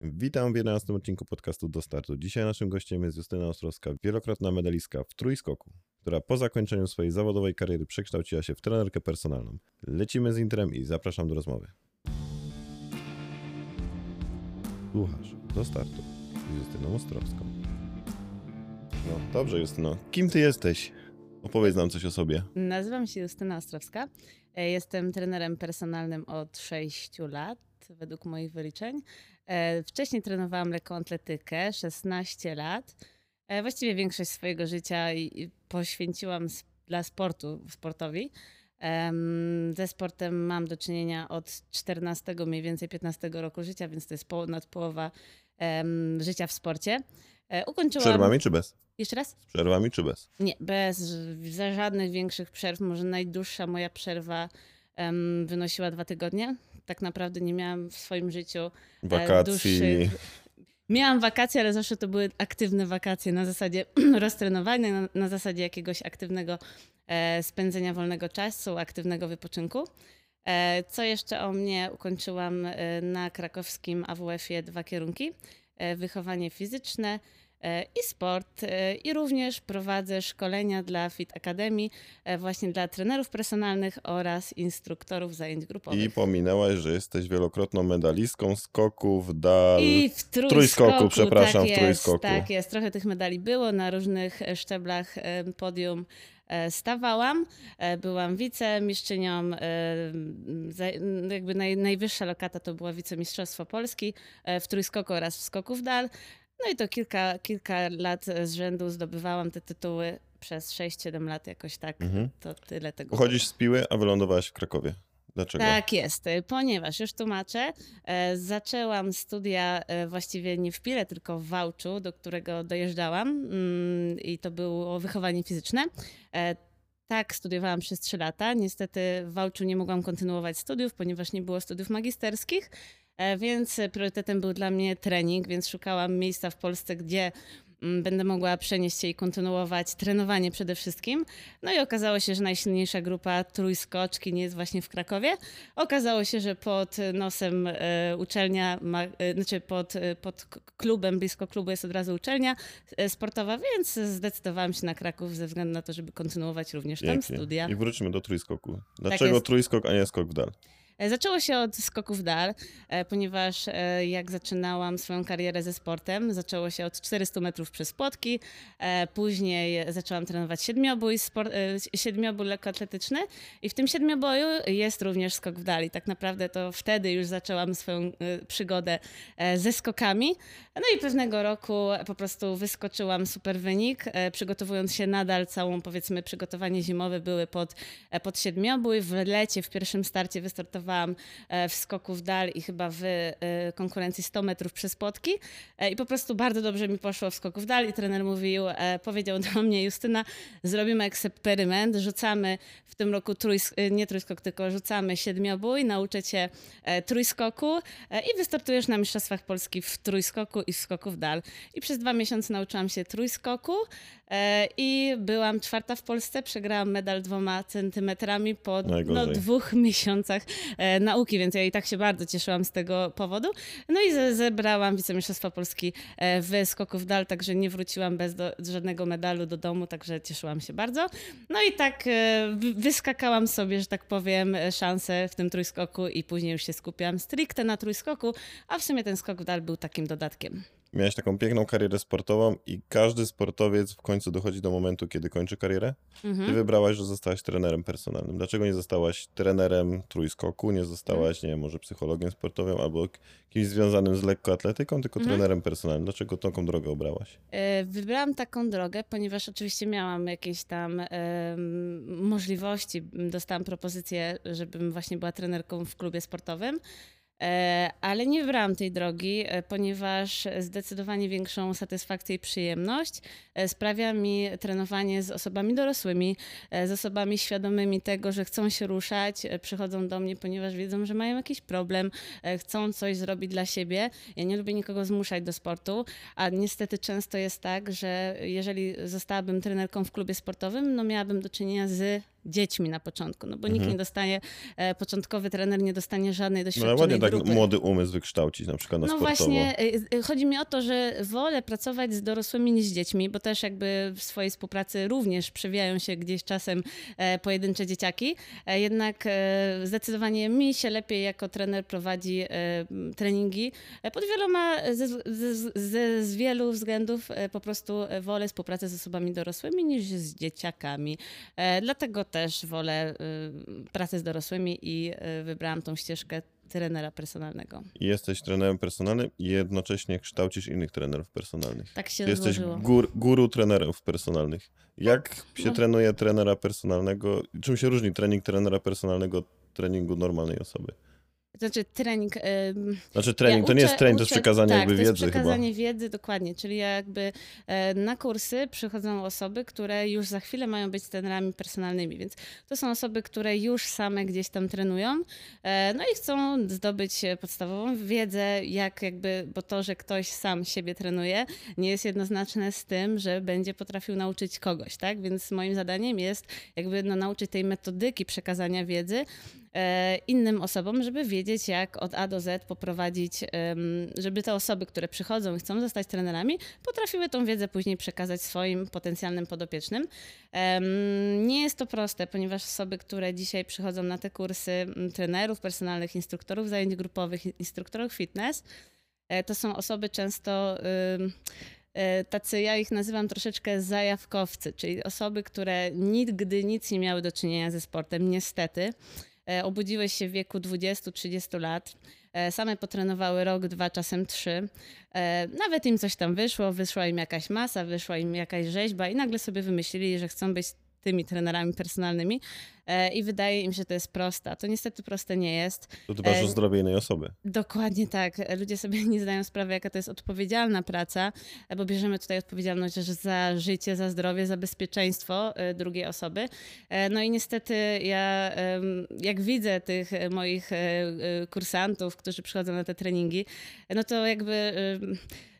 Witam w 11 odcinku podcastu Do Startu. Dzisiaj naszym gościem jest Justyna Ostrowska, wielokrotna medalistka w trójskoku, która po zakończeniu swojej zawodowej kariery przekształciła się w trenerkę personalną. Lecimy z intrem i zapraszam do rozmowy. Słuchasz Do Startu z Justyną Ostrowską. No dobrze Justyno, kim ty jesteś? Opowiedz nam coś o sobie. Nazywam się Justyna Ostrowska. E, Jestem trenerem personalnym od 6 lat, według moich wyliczeń. E, Wcześniej trenowałam lekką atletykę, 16 lat. E, Właściwie większość swojego życia poświęciłam dla sportu, sportowi. Ze sportem mam do czynienia od 14, mniej więcej 15 roku życia, więc to jest ponad połowa życia w sporcie. E, Z Ukończyłam... przerwami czy bez? Jeszcze raz? Z przerwami czy bez? Nie, bez żadnych większych przerw. Może najdłuższa moja przerwa wynosiła dwa tygodnie. Tak naprawdę nie miałam w swoim życiu e, Wakacji. dłuższych. Miałam wakacje, ale zawsze to były aktywne wakacje na zasadzie roztrenowania, na, na zasadzie jakiegoś aktywnego e, spędzenia wolnego czasu, aktywnego wypoczynku. E, co jeszcze o mnie? Ukończyłam e, na krakowskim AWF-ie dwa kierunki. E, wychowanie fizyczne i sport. E, I również prowadzę szkolenia dla Fit Academy, e, właśnie dla trenerów personalnych oraz instruktorów zajęć grupowych. I pominęłaś, że jesteś wielokrotną medalistką skoków dal. I w trójskoku, trójskoku, przepraszam, tak w jest, trójskoku. Tak jest, trochę tych medali było, na różnych e, szczeblach e, podium e, stawałam. E, Byłam wicemistrzynią, e, jakby naj, najwyższa lokata to była wicemistrzostwo Polski e, w trójskoku oraz w skoku w dal. No i to kilka, kilka lat z rzędu zdobywałam te tytuły przez 6-7 lat jakoś tak. Mhm. To tyle tego. Pochodzisz z Piły, a wylądowałaś w Krakowie. Dlaczego? Tak jest, y, ponieważ już tłumaczę, e, zaczęłam studia e, właściwie nie w Pile, tylko w Wałczu, do którego dojeżdżałam mm, i to było wychowanie fizyczne. E, Tak, studiowałam przez 3 lata. Niestety w Wałczu nie mogłam kontynuować studiów, ponieważ nie było studiów magisterskich, więc priorytetem był dla mnie trening, więc szukałam miejsca w Polsce, gdzie mm, będę mogła przenieść się i kontynuować trenowanie przede wszystkim. No i okazało się, że najsilniejsza grupa trójskoczki nie jest właśnie w Krakowie. Okazało się, że pod nosem e, uczelnia, ma, e, znaczy pod, e, pod klubem, blisko klubu jest od razu uczelnia e, sportowa, więc zdecydowałam się na Kraków ze względu na to, żeby kontynuować również tam Pięknie. studia. I wróćmy do trójskoku. Dlaczego jest. trójskok, a nie skok w dal? E, Zaczęło się od skoków dal, e, ponieważ e, jak zaczynałam swoją karierę ze sportem, zaczęło się od 400 metrów przez płotki, później zaczęłam trenować siedmiobój, sport, siedmiobój lekkoatletyczny i w tym siedmioboju jest również skok w dali. Tak naprawdę to wtedy już zaczęłam swoją przygodę ze skokami. No i pewnego roku po prostu wyskoczyłam super wynik, przygotowując się nadal całą powiedzmy przygotowanie zimowe były pod, pod siedmiobój. W lecie w pierwszym starcie wystartowałam e, w skoku w dal i chyba w e, konkurencji 100 metrów przez płotki E, i po prostu bardzo dobrze mi poszło w skoku w dal i trener mówił, powiedział do mnie Justyna, zrobimy eksperyment, rzucamy w tym roku trójsk- nie trójskok, tylko rzucamy siedmiobój, nauczę cię trójskoku i wystartujesz na Mistrzostwach Polski w trójskoku i w skoku w dal. I przez dwa miesiące nauczyłam się trójskoku i byłam czwarta w Polsce, przegrałam medal dwoma centymetrami po no, dwóch miesiącach nauki, więc ja i tak się bardzo cieszyłam z tego powodu. No i ze- zebrałam wicemistrzostwa Polski e, w skoku dal, także nie wróciłam bez do, żadnego medalu do domu, także cieszyłam się bardzo. No i tak e, wy- wyskakałam sobie, że tak powiem, e, szansę w tym trójskoku i później już się skupiałam stricte na trójskoku, a w sumie ten skok w dal był takim dodatkiem. Miałeś taką piękną karierę sportową i każdy sportowiec w końcu dochodzi do momentu, kiedy kończy karierę. Ty Mhm. wybrałaś, że zostałaś trenerem personalnym. Dlaczego nie zostałaś trenerem trójskoku, nie zostałaś, nie wiem, może psychologiem sportowym albo kimś związanym z lekkoatletyką, tylko Mhm. trenerem personalnym? Dlaczego taką drogę obrałaś? E, Wybrałam taką drogę, ponieważ oczywiście miałam jakieś tam możliwości. Dostałam propozycję, żebym właśnie była trenerką w klubie sportowym. E, Ale nie wybrałam tej drogi, e, ponieważ zdecydowanie większą satysfakcję i przyjemność e, sprawia mi trenowanie z osobami dorosłymi, z osobami świadomymi tego, że chcą się ruszać, przychodzą do mnie, ponieważ wiedzą, że mają jakiś problem, chcą coś zrobić dla siebie. Ja nie lubię nikogo zmuszać do sportu, a niestety często jest tak, że jeżeli zostałabym trenerką w klubie sportowym, no miałabym do czynienia z dziećmi na początku, no bo nikt Mhm. nie dostanie, e, początkowy trener nie dostanie żadnej No ale doświadczonej ładnie tak grupy. młody umysł wykształcić, na przykład na No sportowo. właśnie, y, y, chodzi mi o to, że wolę pracować z dorosłymi niż z dziećmi, bo też jakby w swojej współpracy również przewijają się gdzieś czasem e, pojedyncze dzieciaki. E, jednak e, zdecydowanie mi się lepiej jako trener prowadzi e, treningi e, pod wieloma, ze, ze, z wielu względów e, po prostu e, wolę współpracę z osobami dorosłymi niż z dzieciakami. E, Dlatego też wolę e, pracę z dorosłymi i e, wybrałam tą ścieżkę trenera personalnego. Jesteś trenerem personalnym i jednocześnie kształcisz innych trenerów personalnych. Tak się Jesteś gór, guru trenerów personalnych. Jak się No. trenuje trenera personalnego? Czym się różni trening trenera personalnego od treningu normalnej osoby? Znaczy trening. Znaczy trening ja to nie jest uczę- trening, to jest uczę- przekazanie tak, jakby to jest wiedzy chyba. przekazanie wiedzy, dokładnie. Czyli jakby e, na kursy przychodzą osoby, które już za chwilę mają być trenerami personalnymi, więc to są osoby, które już same gdzieś tam trenują, e, no i chcą zdobyć e, podstawową wiedzę, jak jakby, bo to, że ktoś sam siebie trenuje, nie jest jednoznaczne z tym, że będzie potrafił nauczyć kogoś, tak? Więc moim zadaniem jest jakby no, nauczyć tej metodyki przekazania wiedzy, innym osobom, żeby wiedzieć, jak od A do Z poprowadzić, żeby te osoby, które przychodzą i chcą zostać trenerami, potrafiły tą wiedzę później przekazać swoim potencjalnym podopiecznym. Nie jest to proste, ponieważ osoby, które dzisiaj przychodzą na te kursy trenerów personalnych, instruktorów zajęć grupowych, instruktorów fitness, e, to są osoby często. e, Tacy, ja ich nazywam troszeczkę zajawkowcy, czyli osoby, które nigdy nic nie miały do czynienia ze sportem, niestety. E, Obudziły się w wieku 20-30 lat. E, Same potrenowały rok, dwa, czasem trzy. E, Nawet im coś tam wyszło, wyszła im jakaś masa, wyszła im jakaś rzeźba i nagle sobie wymyślili, że chcą być tymi trenerami personalnymi E, i wydaje im się, że to jest proste. A to niestety proste nie jest. To dbasz e, o zdrowie innej osoby. Dokładnie tak. Ludzie sobie nie zdają sprawy, jaka to jest odpowiedzialna praca, bo bierzemy tutaj odpowiedzialność za życie, za zdrowie, za bezpieczeństwo e, drugiej osoby. E, No i niestety ja, jak widzę tych e, moich e, e, kursantów, którzy przychodzą na te treningi, no to jakby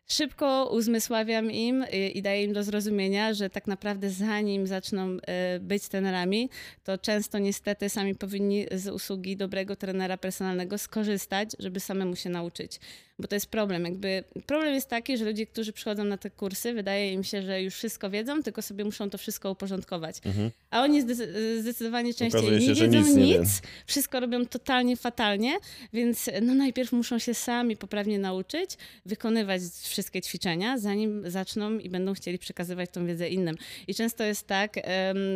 szybko uzmysławiam im i, i daję im do zrozumienia, że tak naprawdę zanim zaczną e, być trenerami, to często niestety sami powinni z usługi dobrego trenera personalnego skorzystać, żeby samemu się nauczyć. Bo to jest problem. Jakby problem jest taki, że ludzie, którzy przychodzą na te kursy, wydaje im się, że już wszystko wiedzą, tylko sobie muszą to wszystko uporządkować. Mhm. A oni zdecy- zdecydowanie częściej Okazuje się, nie wiedzą nic nic, nie wiem. wszystko robią totalnie fatalnie, więc no najpierw muszą się sami poprawnie nauczyć, wykonywać wszystkie ćwiczenia, zanim zaczną i będą chcieli przekazywać tą wiedzę innym. I często jest tak,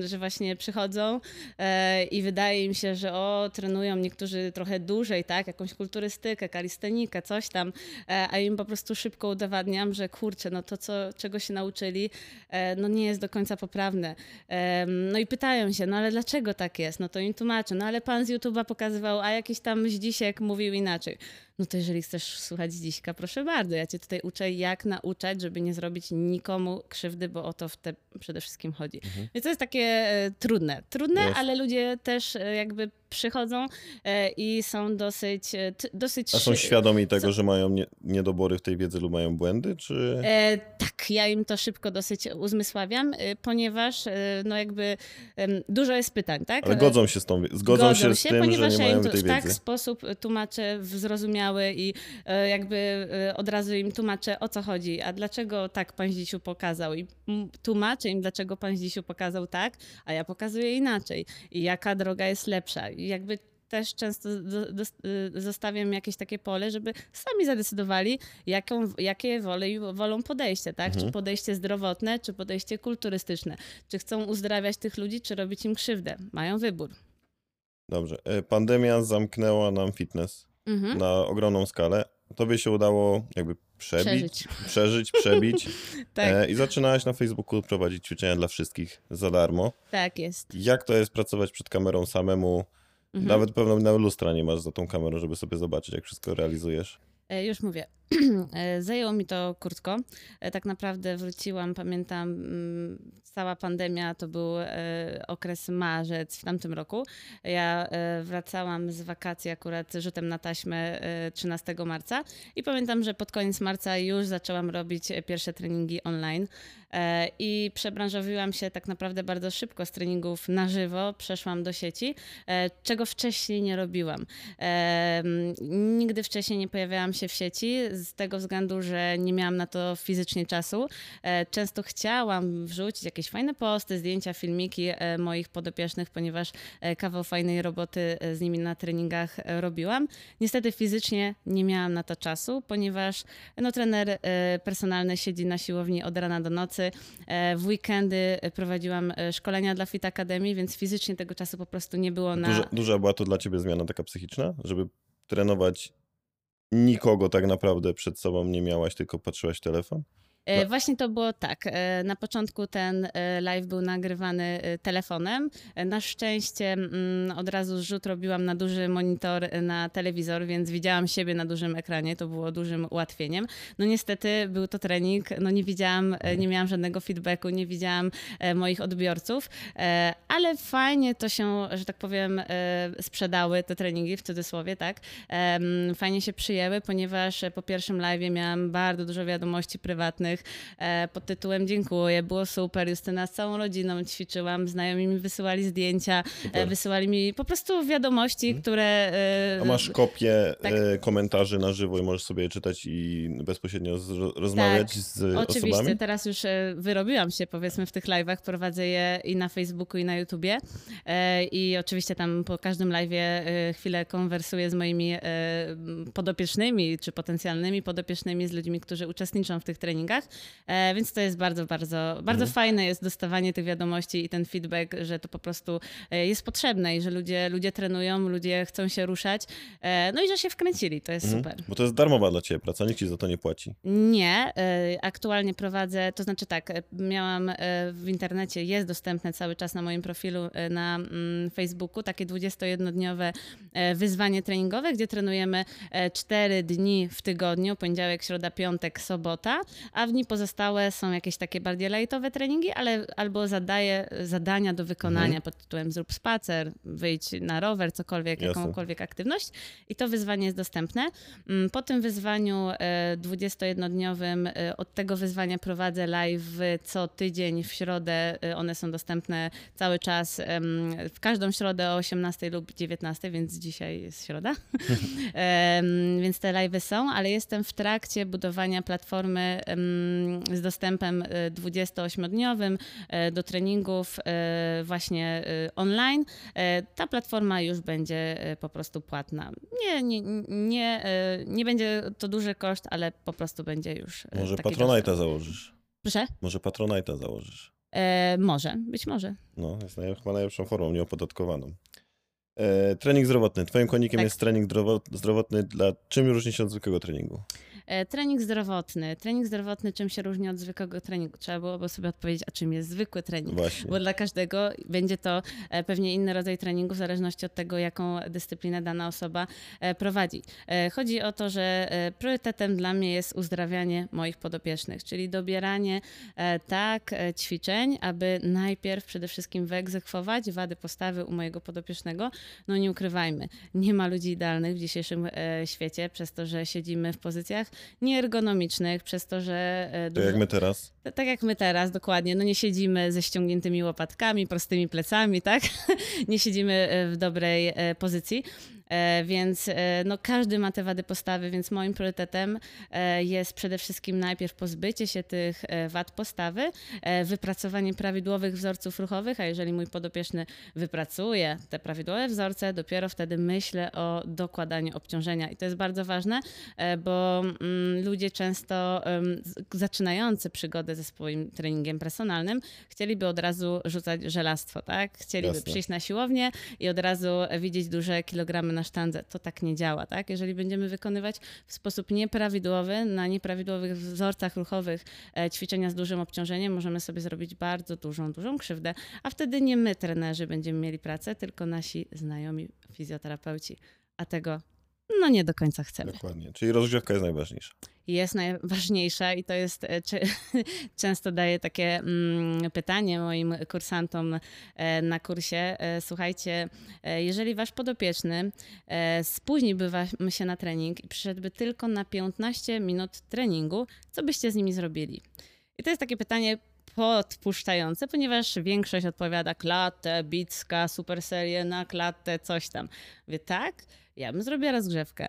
że właśnie przychodzą e, i wydaje im się, że o, trenują niektórzy trochę dłużej, tak, jakąś kulturystykę, kalistenikę, coś tam, e, a im po prostu szybko udowadniam, że kurczę, no to, co, czego się nauczyli, e, no nie jest do końca poprawne. No i pytają się, no ale dlaczego tak jest? No to im tłumaczę, no ale pan z YouTube'a pokazywał, a jakiś tam Zdzisiek mówił inaczej. No to jeżeli chcesz słuchać Zdziśka, proszę bardzo, ja cię tutaj uczę, jak nauczać, żeby nie zrobić nikomu krzywdy, bo o to w te przede wszystkim chodzi. Więc to jest takie e, trudne. Trudne, Jest. ale ludzie też e, jakby przychodzą e, i są dosyć, dosyć A są świadomi tego, że mają nie, niedobory w tej wiedzy lub mają błędy, czy... E, tak, ja im to szybko dosyć uzmysławiam, ponieważ no jakby dużo jest pytań, tak? Ale godzą się z tą, zgodzą się z tym, że ponieważ nie ja im mają to tej w tak wiedzy. sposób tłumaczę w zrozumiały i e, jakby e, od razu im tłumaczę o co chodzi, a dlaczego tak pan Zdzisiu pokazał i tłumaczę im dlaczego pan Zdzisiu pokazał tak, a ja pokazuję inaczej i jaka droga jest lepsza i jakby też często do, do, y, zostawiam jakieś takie pole, żeby sami zadecydowali, jaką, jakie wolę, wolą podejście, tak? Mhm. Czy podejście zdrowotne, czy podejście kulturystyczne. Czy chcą uzdrawiać tych ludzi, czy robić im krzywdę. Mają wybór. Dobrze. E, Pandemia zamknęła nam fitness Mhm. na ogromną skalę. Tobie się udało jakby przebić, Przeżyć. przeżyć przebić. Tak, e, I zaczynałaś na Facebooku prowadzić ćwiczenia dla wszystkich za darmo. tak jest. Jak to jest pracować przed kamerą samemu? Mhm. Nawet pewno na lustra nie masz za tą kamerą, żeby sobie zobaczyć, jak wszystko realizujesz. E, Już mówię. E, Zajęło mi to krótko. E, Tak naprawdę wróciłam, pamiętam, mm, cała pandemia to był e, okres marzec w tamtym roku. Ja wracałam z wakacji akurat rzutem na taśmę e, 13 marca i pamiętam, że pod koniec marca już zaczęłam robić pierwsze treningi online. I przebranżowiłam się tak naprawdę bardzo szybko z treningów na żywo, przeszłam do sieci, czego wcześniej nie robiłam. Nigdy wcześniej nie pojawiałam się w sieci z tego względu, że nie miałam na to fizycznie czasu. E, Często chciałam wrzucić jakieś fajne posty, zdjęcia, filmiki e, moich podopiecznych, ponieważ e, kawał fajnej roboty z nimi na treningach robiłam. Niestety fizycznie nie miałam na to czasu, ponieważ no, trener personalny siedzi na siłowni od rana do nocy. W weekendy prowadziłam szkolenia dla Fit Academy, więc fizycznie tego czasu po prostu nie było na... Duża, duża była to dla ciebie zmiana taka psychiczna, żeby trenować nikogo tak naprawdę przed sobą nie miałaś, tylko patrzyłaś telefon? E. Właśnie to było tak. E, Na początku ten e, live był nagrywany telefonem. Na szczęście mm, od razu zrzut robiłam na duży monitor na telewizor, więc widziałam siebie na dużym ekranie. To było dużym ułatwieniem. No niestety był to trening. No nie widziałam, nie miałam żadnego feedbacku, nie widziałam moich odbiorców, ale fajnie to się, że tak powiem, sprzedały te treningi w cudzysłowie, tak? Em, Fajnie się przyjęły, ponieważ po pierwszym live miałam bardzo dużo wiadomości prywatnych e, pod tytułem dziękuję, było super, Justyna z całą rodziną ćwiczyłam, znajomi mi wysyłali zdjęcia, e, Super. wysyłali mi po prostu wiadomości, które... e, A masz kopię Tak. komentarzy na żywo i możesz sobie je czytać i bezpośrednio z, rozmawiać z Oczywiście, osobami? teraz już wyrobiłam się powiedzmy w tych live'ach, prowadzę je i na Facebooku i na YouTubie i oczywiście tam po każdym live'ie chwilę konwersuję z moimi podopiecznymi czy potencjalnymi podopiecznymi, z ludźmi, którzy uczestniczą w tych treningach, E, więc to jest bardzo, bardzo, bardzo Mhm. fajne jest dostawanie tych wiadomości i ten feedback, że to po prostu e, jest potrzebne i że ludzie, ludzie trenują, ludzie chcą się ruszać, e, no i że się wkręcili, to jest Mhm. super. Bo to jest darmowa dla ciebie praca, nikt ci za to nie płaci. Nie, aktualnie prowadzę, to znaczy tak, miałam w internecie, jest dostępne cały czas na moim profilu na mm, Facebooku takie 21-dniowe e, wyzwanie treningowe, gdzie trenujemy 4 dni w tygodniu, poniedziałek, środa, piątek, sobota, a dni pozostałe są jakieś takie bardziej lightowe treningi, ale albo zadaję zadania do wykonania Mhm. pod tytułem zrób spacer, wyjdź na rower, cokolwiek, Jasne. jakąkolwiek aktywność i to wyzwanie jest dostępne. Mm, Po tym wyzwaniu e, 21-dniowym e, od tego wyzwania prowadzę live co tydzień w środę. E, One są dostępne cały czas w każdą środę o 18 lub 19, więc dzisiaj jest środa. Więc te live'y są, ale jestem w trakcie budowania platformy z dostępem e, 28-dniowym e, do treningów e, właśnie e, online. E, Ta platforma już będzie e, po prostu płatna. Nie, nie, nie, e, nie będzie to duży koszt, ale po prostu będzie już. e, Może Patronite'a założysz. Proszę? Może Patronite'a założysz. E, może, być może. No, jest chyba najlepszą formą nieopodatkowaną. E, trening zdrowotny. Twoim konikiem Tak. jest trening zdrowo- zdrowotny. Dla czym różni się od zwykłego treningu? E, Trening zdrowotny. Trening zdrowotny czym się różni od zwykłego treningu? Trzeba byłoby sobie odpowiedzieć, a czym jest zwykły trening. Właśnie. Bo dla każdego będzie to e, pewnie inny rodzaj treningu, w zależności od tego, jaką dyscyplinę dana osoba e, prowadzi. Chodzi o to, że priorytetem dla mnie jest uzdrawianie moich podopiecznych, czyli dobieranie tak ćwiczeń, aby najpierw przede wszystkim wyegzekwować wady postawy u mojego podopiecznego. No nie ukrywajmy, nie ma ludzi idealnych w dzisiejszym świecie, przez to, że siedzimy w pozycjach nieergonomicznych, przez to, że e, dużo... jak my teraz. Tak jak my teraz, dokładnie. No nie siedzimy ze ściągniętymi łopatkami, prostymi plecami, tak? nie siedzimy e, w dobrej e, pozycji. E, Więc e, no, każdy ma te wady postawy, więc moim priorytetem e, jest przede wszystkim najpierw pozbycie się tych wad postawy, wypracowanie prawidłowych wzorców ruchowych, a jeżeli mój podopieczny wypracuje te prawidłowe wzorce, dopiero wtedy myślę o dokładaniu obciążenia. I to jest bardzo ważne, bo mm, ludzie często zaczynający przygodę ze swoim treningiem personalnym chcieliby od razu rzucać żelastwo, tak? Chcieliby Jasne. przyjść na siłownię i od razu widzieć duże kilogramy na sztandze. To tak nie działa, tak? Jeżeli będziemy wykonywać w sposób nieprawidłowy, na nieprawidłowych wzorcach ruchowych e, ćwiczenia z dużym obciążeniem, możemy sobie zrobić bardzo dużą, dużą krzywdę, a wtedy nie my, trenerzy, będziemy mieli pracę, tylko nasi znajomi fizjoterapeuci. A tego no nie do końca chcemy. Dokładnie. Czyli rozgrzewka jest najważniejsza. Jest najważniejsza i to jest, e, często daję takie mm, pytanie moim kursantom e, na kursie. E, słuchajcie, jeżeli wasz podopieczny spóźniłby się na trening i przyszedłby tylko na 15 minut treningu, co byście z nimi zrobili? I to jest takie pytanie podpuszczające, ponieważ większość odpowiada klatę, bicka, super serię na klatę, coś tam. Mówię, tak, ja bym zrobiła rozgrzewkę.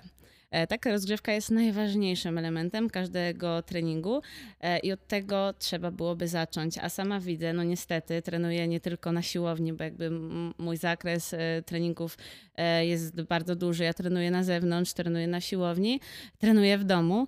E, Taka rozgrzewka jest najważniejszym elementem każdego treningu e, i od tego trzeba byłoby zacząć. A sama widzę, no niestety, trenuję nie tylko na siłowni, bo jakby mój zakres e, treningów jest bardzo duży. Ja trenuję na zewnątrz, trenuję na siłowni, trenuję w domu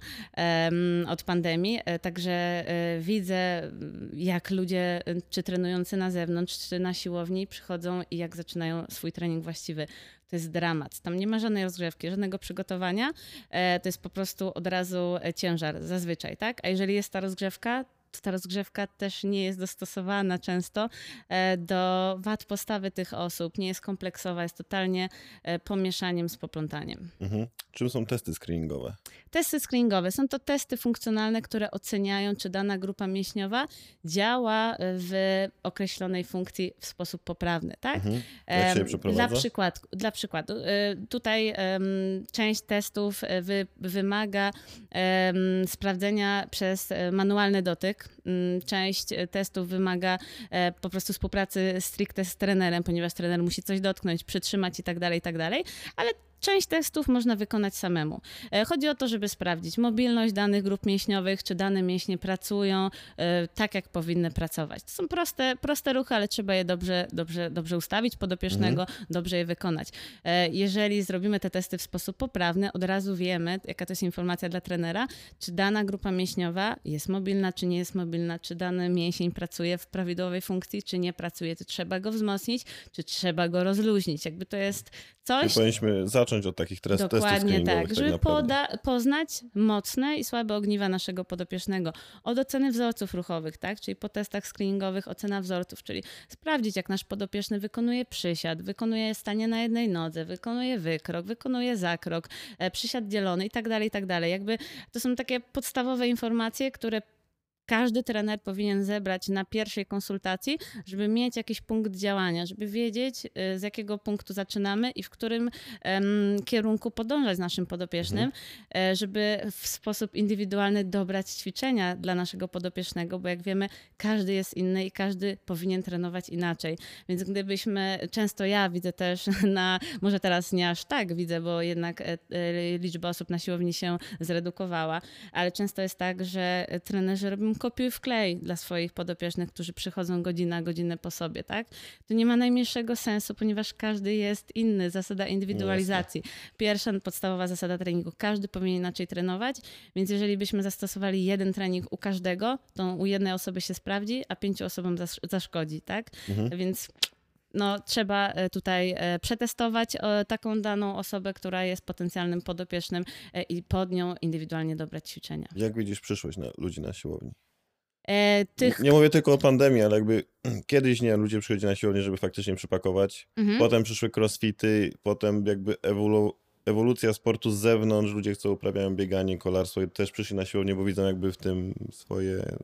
od pandemii, także widzę, jak ludzie, czy trenujący na zewnątrz, czy na siłowni, przychodzą i jak zaczynają swój trening właściwy. To jest dramat. Tam nie ma żadnej rozgrzewki, żadnego przygotowania. E, To jest po prostu od razu e, ciężar, zazwyczaj, tak? A jeżeli jest ta rozgrzewka, ta rozgrzewka też nie jest dostosowana często e, do wad postawy tych osób, nie jest kompleksowa, jest totalnie e, pomieszaniem z poplątaniem. Mhm. Czym są testy screeningowe? Testy screeningowe są to testy funkcjonalne, które oceniają, czy dana grupa mięśniowa działa w określonej funkcji w sposób poprawny, tak? Mhm. Jak się przeprowadza? Dla, przykład, dla przykładu, tutaj część testów wy, wymaga sprawdzenia przez e, manualny dotyk. Mm, Część e, testów wymaga e, po prostu współpracy stricte z trenerem, ponieważ trener musi coś dotknąć, przytrzymać i tak dalej, i tak dalej, ale Część testów można wykonać samemu. E, Chodzi o to, żeby sprawdzić mobilność danych grup mięśniowych, czy dane mięśnie pracują e, tak, jak powinny pracować. To są proste, proste ruchy, ale trzeba je dobrze, dobrze, dobrze ustawić podopiecznego, dobrze je wykonać. E, Jeżeli zrobimy te testy w sposób poprawny, od razu wiemy, jaka to jest informacja dla trenera, czy dana grupa mięśniowa jest mobilna, czy nie jest mobilna, czy dany mięsień pracuje w prawidłowej funkcji, czy nie pracuje, czy trzeba go wzmocnić, czy trzeba go rozluźnić. Jakby to jest coś, powinniśmy zacząć od takich tres- testów Dokładnie screeningowych. tak, żeby poda- poznać mocne i słabe ogniwa naszego podopiecznego. Od oceny wzorców ruchowych, tak? czyli po testach screeningowych ocena wzorców, czyli sprawdzić, jak nasz podopieczny wykonuje przysiad, wykonuje stanie na jednej nodze, wykonuje wykrok, wykonuje zakrok, e, przysiad dzielony i tak dalej, i tak dalej. Jakby to są takie podstawowe informacje, które każdy trener powinien zebrać na pierwszej konsultacji, żeby mieć jakiś punkt działania, żeby wiedzieć, y, z jakiego punktu zaczynamy i w którym em, kierunku podążać z naszym podopiecznym, e, żeby w sposób indywidualny dobrać ćwiczenia dla naszego podopiecznego, bo jak wiemy, każdy jest inny i każdy powinien trenować inaczej. Więc gdybyśmy, często ja widzę też na, może teraz nie aż tak widzę, bo jednak e, e, liczba osób na siłowni się zredukowała, ale często jest tak, że trenerzy robią kopiuj w klej dla swoich podopiecznych, którzy przychodzą godzina, godzinę po sobie, tak? To nie ma najmniejszego sensu, ponieważ każdy jest inny. Zasada indywidualizacji. Pierwsza podstawowa zasada treningu. Każdy powinien inaczej trenować, więc jeżeli byśmy zastosowali jeden trening u każdego, to u jednej osoby się sprawdzi, a pięciu osobom zasz- zaszkodzi, tak? Mhm. Więc no, trzeba e, tutaj e, przetestować e, taką daną osobę, która jest potencjalnym podopiecznym i pod nią indywidualnie dobrać ćwiczenia. Jak widzisz przyszłość na, ludzi na siłowni? E, tych... Nie mówię tylko o pandemii, ale jakby kiedyś nie, ludzie przychodzili na siłownię, żeby faktycznie przypakować. Mhm. Potem przyszły crossfity, potem jakby ewolu- ewolucja sportu z zewnątrz, ludzie chcą uprawiają bieganie, kolarstwo i też przyszli na siłownię, bo widzą jakby w tym swoje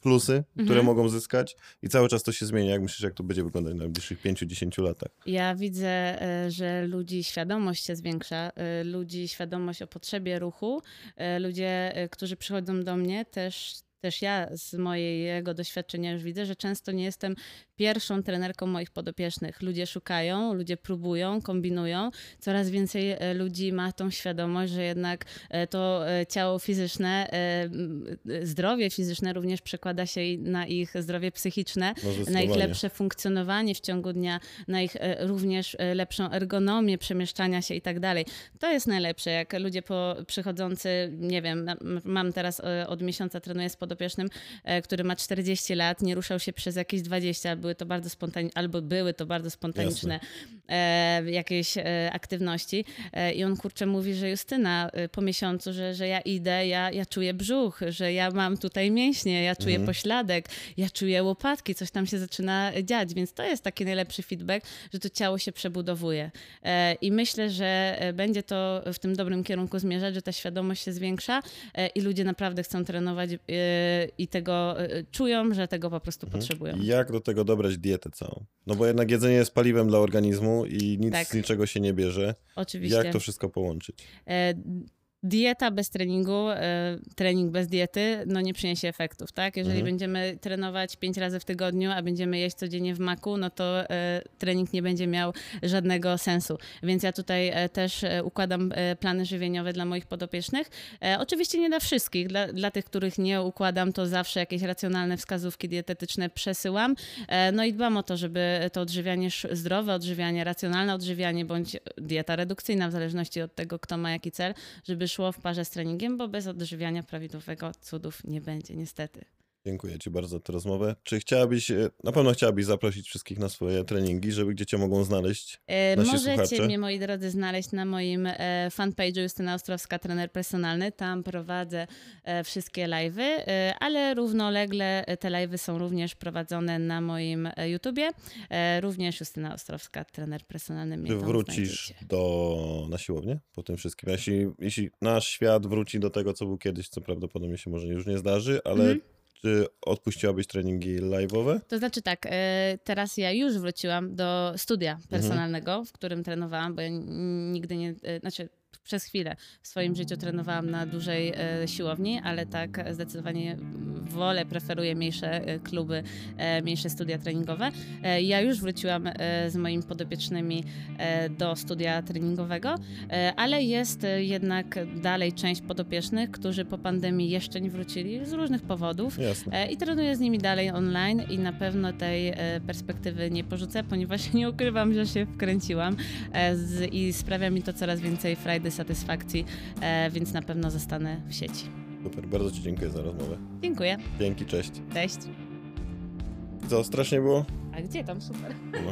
plusy, które Mhm. mogą zyskać i cały czas to się zmienia. Jak myślisz, jak to będzie wyglądać w najbliższych 5-10 latach? Ja widzę, e, że ludzi świadomość się zwiększa, e, ludzi świadomość o potrzebie ruchu. E, Ludzie, którzy przychodzą do mnie, też, też ja z mojego doświadczenia już widzę, że często nie jestem pierwszą trenerką moich podopiecznych. Ludzie szukają, ludzie próbują, kombinują. Coraz więcej e, ludzi ma tą świadomość, że jednak e, to e, ciało fizyczne, zdrowie fizyczne również przekłada się na ich zdrowie psychiczne na ich lepsze funkcjonowanie w ciągu dnia, na ich również lepszą ergonomię przemieszczania się i tak dalej. To jest najlepsze, jak ludzie po, przychodzący, nie wiem, mam teraz od miesiąca trenuję z podopiecznym, e, który ma 40 lat, nie ruszał się przez jakieś 20, były to bardzo albo były to bardzo spontaniczne e, jakieś e, aktywności. I on kurczę mówi, że Justyna po miesiącu, że, że ja idę, ja, ja czuję brzuch, że ja mam tutaj mięśnie, ja czuję pośladek, ja czuję łopatki, coś tam się zaczyna dziać, więc to jest taki najlepszy feedback, że to ciało się przebudowuje. I myślę, że będzie to w tym dobrym kierunku zmierzać, że ta świadomość się zwiększa i ludzie naprawdę chcą trenować i tego e, czują, że tego po prostu potrzebują. I Jak do tego dobrać dietę całą? No bo jednak jedzenie jest paliwem dla organizmu i nic Tak. z niczego się nie bierze. Oczywiście. Jak to wszystko połączyć? Dieta bez treningu, e, trening bez diety, no nie przyniesie efektów, tak? Jeżeli Mhm. będziemy trenować pięć razy w tygodniu, a będziemy jeść codziennie w maku, no to e, trening nie będzie miał żadnego sensu. Więc ja tutaj e, też układam plany żywieniowe dla moich podopiecznych. Oczywiście nie dla wszystkich, dla, dla tych, których nie układam, to zawsze jakieś racjonalne wskazówki dietetyczne przesyłam. No i dbam o to, żeby to odżywianie zdrowe, odżywianie racjonalne, odżywianie bądź dieta redukcyjna, w zależności od tego, kto ma jaki cel, żeby szło w parze z treningiem, bo bez odżywiania prawidłowego cudów nie będzie, niestety. Dziękuję Ci bardzo za tę rozmowę. Czy chciałabyś, e, na pewno chciałabyś zaprosić wszystkich na swoje treningi, żeby gdzie Cię mogą znaleźć? E, Możecie słuchacze? mnie, moi drodzy, znaleźć na moim e, fanpage'u Justyna Ostrowska, trener personalny. Tam prowadzę e, wszystkie live'y, ale równolegle te live'y są również prowadzone na moim YouTubie. Również Justyna Ostrowska, trener personalny. mnie tam wrócisz znajdziecie. do, na siłownię po tym wszystkim? Jeśli, jeśli nasz świat wróci do tego, co był kiedyś, co prawdopodobnie się może już nie zdarzy, ale Mhm. Czy odpuściłabyś treningi live'owe? To znaczy tak, e, teraz ja już wróciłam do studia Mhm. personalnego, w którym trenowałam, bo ja nigdy nie, e, znaczy przez chwilę w swoim życiu trenowałam na dużej e, siłowni, ale tak zdecydowanie wolę, preferuję mniejsze e, kluby, e, mniejsze studia treningowe. Ja już wróciłam z moimi podopiecznymi do studia treningowego, ale jest jednak dalej część podopiecznych, którzy po pandemii jeszcze nie wrócili z różnych powodów. Jasne. I trenuję z nimi dalej online i na pewno tej perspektywy nie porzucę, ponieważ nie ukrywam, że się wkręciłam i sprawia mi to coraz więcej frajdy, satysfakcji, e, więc na pewno zostanę w sieci. Super, bardzo Ci dziękuję za rozmowę. Dziękuję. Dzięki, cześć. Cześć. Co, strasznie było? A gdzie tam? Super. No.